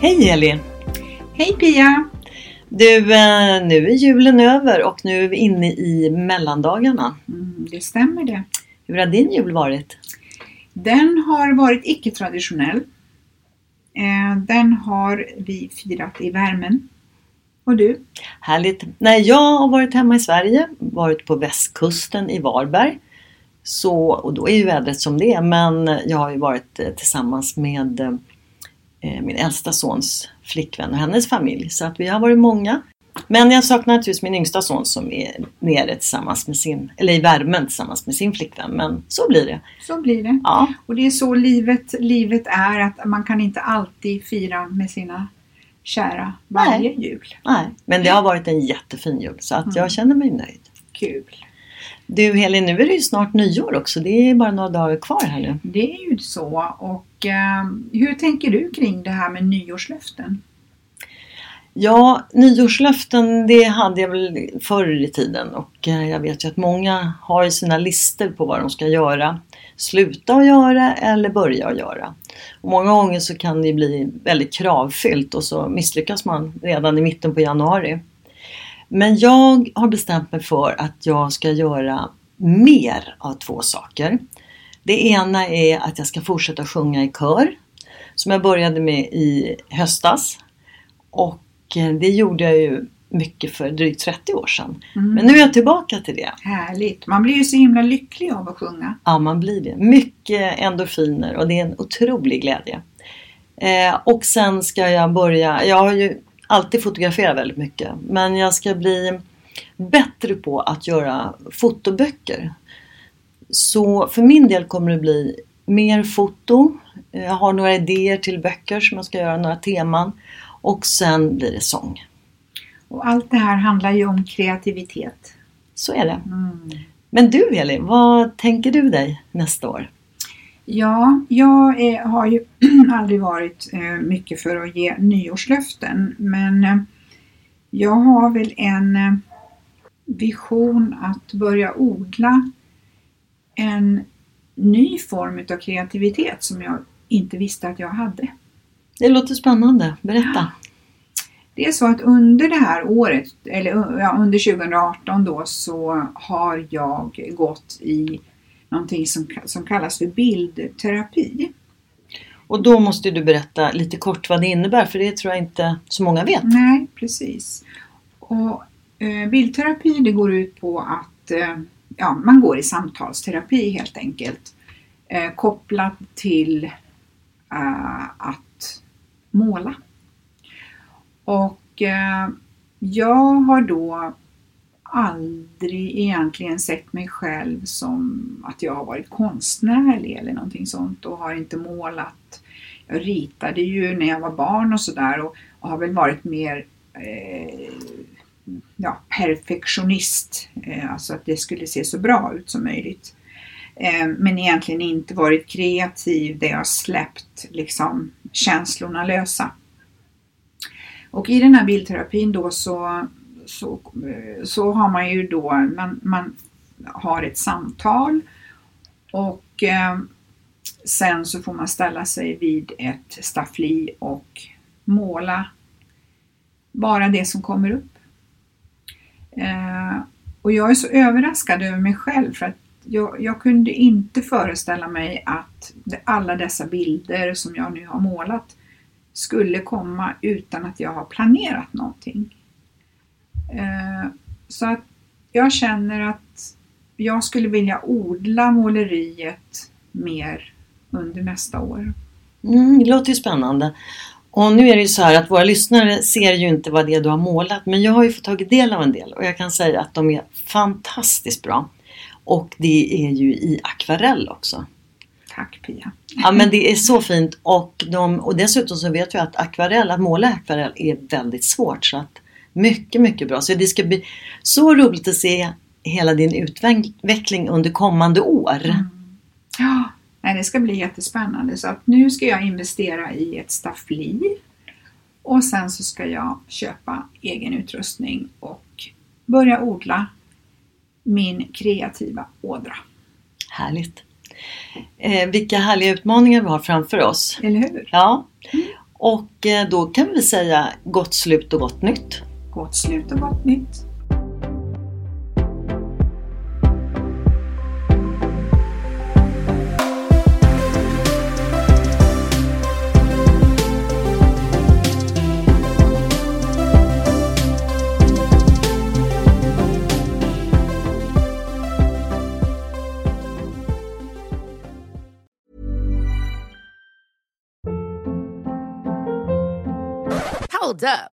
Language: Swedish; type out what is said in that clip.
Hej Elin! Hej Pia! Du, eh, nu är julen över och nu är vi inne i mellandagarna. Mm, det stämmer det. Hur har din jul varit? Den har varit icke-traditionell. Eh, Den har vi firat i värmen. Och du? Härligt! Nej, jag har varit hemma i Sverige, varit på västkusten i Varberg. Så, och då är ju vädret som det är, men jag har ju varit eh, tillsammans med min äldsta sons flickvän och hennes familj. Så att vi har varit många. Men jag saknar naturligtvis min yngsta son som är nere tillsammans med sin, eller i värmen tillsammans med sin flickvän. Men så blir det. Så blir det. Ja, Och det är så livet, livet är att man kan inte alltid fira med sina kära varje jul. nej. Men det har varit en jättefin jul så att jag känner mig nöjd. Kul! Du Helin, nu är det ju snart nyår också. Det är bara några dagar kvar här nu. Det är ju så. Och eh, hur tänker du kring det här med nyårslöften? Ja, nyårslöften det hade jag väl förr i tiden och eh, jag vet ju att många har ju sina listor på vad de ska göra. Sluta att göra eller börja att göra. Och många gånger så kan det bli väldigt kravfyllt och så misslyckas man redan i mitten på januari. Men jag har bestämt mig för att jag ska göra mer av två saker. Det ena är att jag ska fortsätta sjunga i kör som jag började med i höstas. Och eh, det gjorde jag ju mycket för drygt 30 år sedan. Men nu är jag tillbaka till det. Härligt! Man blir ju så himla lycklig av att sjunga. Ja, man blir det. Mycket endorfiner och det är en otrolig glädje. Eh, och sen ska jag börja, jag har ju alltid fotograferat väldigt mycket, men jag ska bli bättre på att göra fotoböcker. Så för min del kommer det bli mer foto. Jag har några idéer till böcker som jag ska göra, några teman. Och sen blir det sång. Och allt det här handlar ju om kreativitet. Så är det. Men du Elin, vad tänker du dig nästa år? Ja, jag är, har ju aldrig varit eh, mycket för att ge nyårslöften men eh, jag har väl en eh, vision att börja odla en ny form utav kreativitet som jag inte visste att jag hade. Det låter spännande. Berätta. Det är så att under det här året, eller ja, under 2018 då, så har jag gått i någonting som, som kallas för bildterapi. Och då måste du berätta lite kort vad det innebär för det tror jag inte så många vet. Nej, precis. Och eh, bildterapi det går ut på att eh, ja, man går i samtalsterapi helt enkelt. Eh, kopplat till eh, att måla. Och eh, jag har då aldrig egentligen sett mig själv som att jag har varit konstnärlig eller någonting sånt och har inte målat. Jag ritade ju när jag var barn och sådär och, och har väl varit mer eh, ja, perfektionist, eh, alltså att det skulle se så bra ut som möjligt. Eh, men egentligen inte varit kreativ där jag släppt liksom känslorna lösa. Och i den här bildterapin då så, så, så har man ju då, man, man har ett samtal och eh, sen så får man ställa sig vid ett staffli och måla bara det som kommer upp. Eh, och jag är så överraskad över mig själv för att jag, jag, kunde inte föreställa mig att alla dessa bilder som jag nu har målat skulle komma utan att jag har planerat någonting. Eh, så att jag känner att jag skulle vilja odla måleriet mer under nästa år. Mm, det låter ju spännande. Och nu är det ju så här att våra lyssnare ser ju inte vad det är du har målat men jag har ju fått tagit del av en del och jag kan säga att de är fantastiskt bra. Och det är ju i akvarell också. Tack Pia! Ja men det är så fint och, de, och dessutom så vet vi att akvarell, att måla akvarell är väldigt svårt. Så att mycket, mycket bra. Så det ska bli så roligt att se hela din utveckling under kommande år. Mm. Ja, det ska bli jättespännande. Så att nu ska jag investera i ett staffli och sen så ska jag köpa egen utrustning och börja odla min kreativa ådra. Härligt! Eh, vilka härliga utmaningar vi har framför oss. Eller hur? Ja. Och eh, då kan vi säga gott slut och gott nytt. Gott slut och gott nytt. Hold up.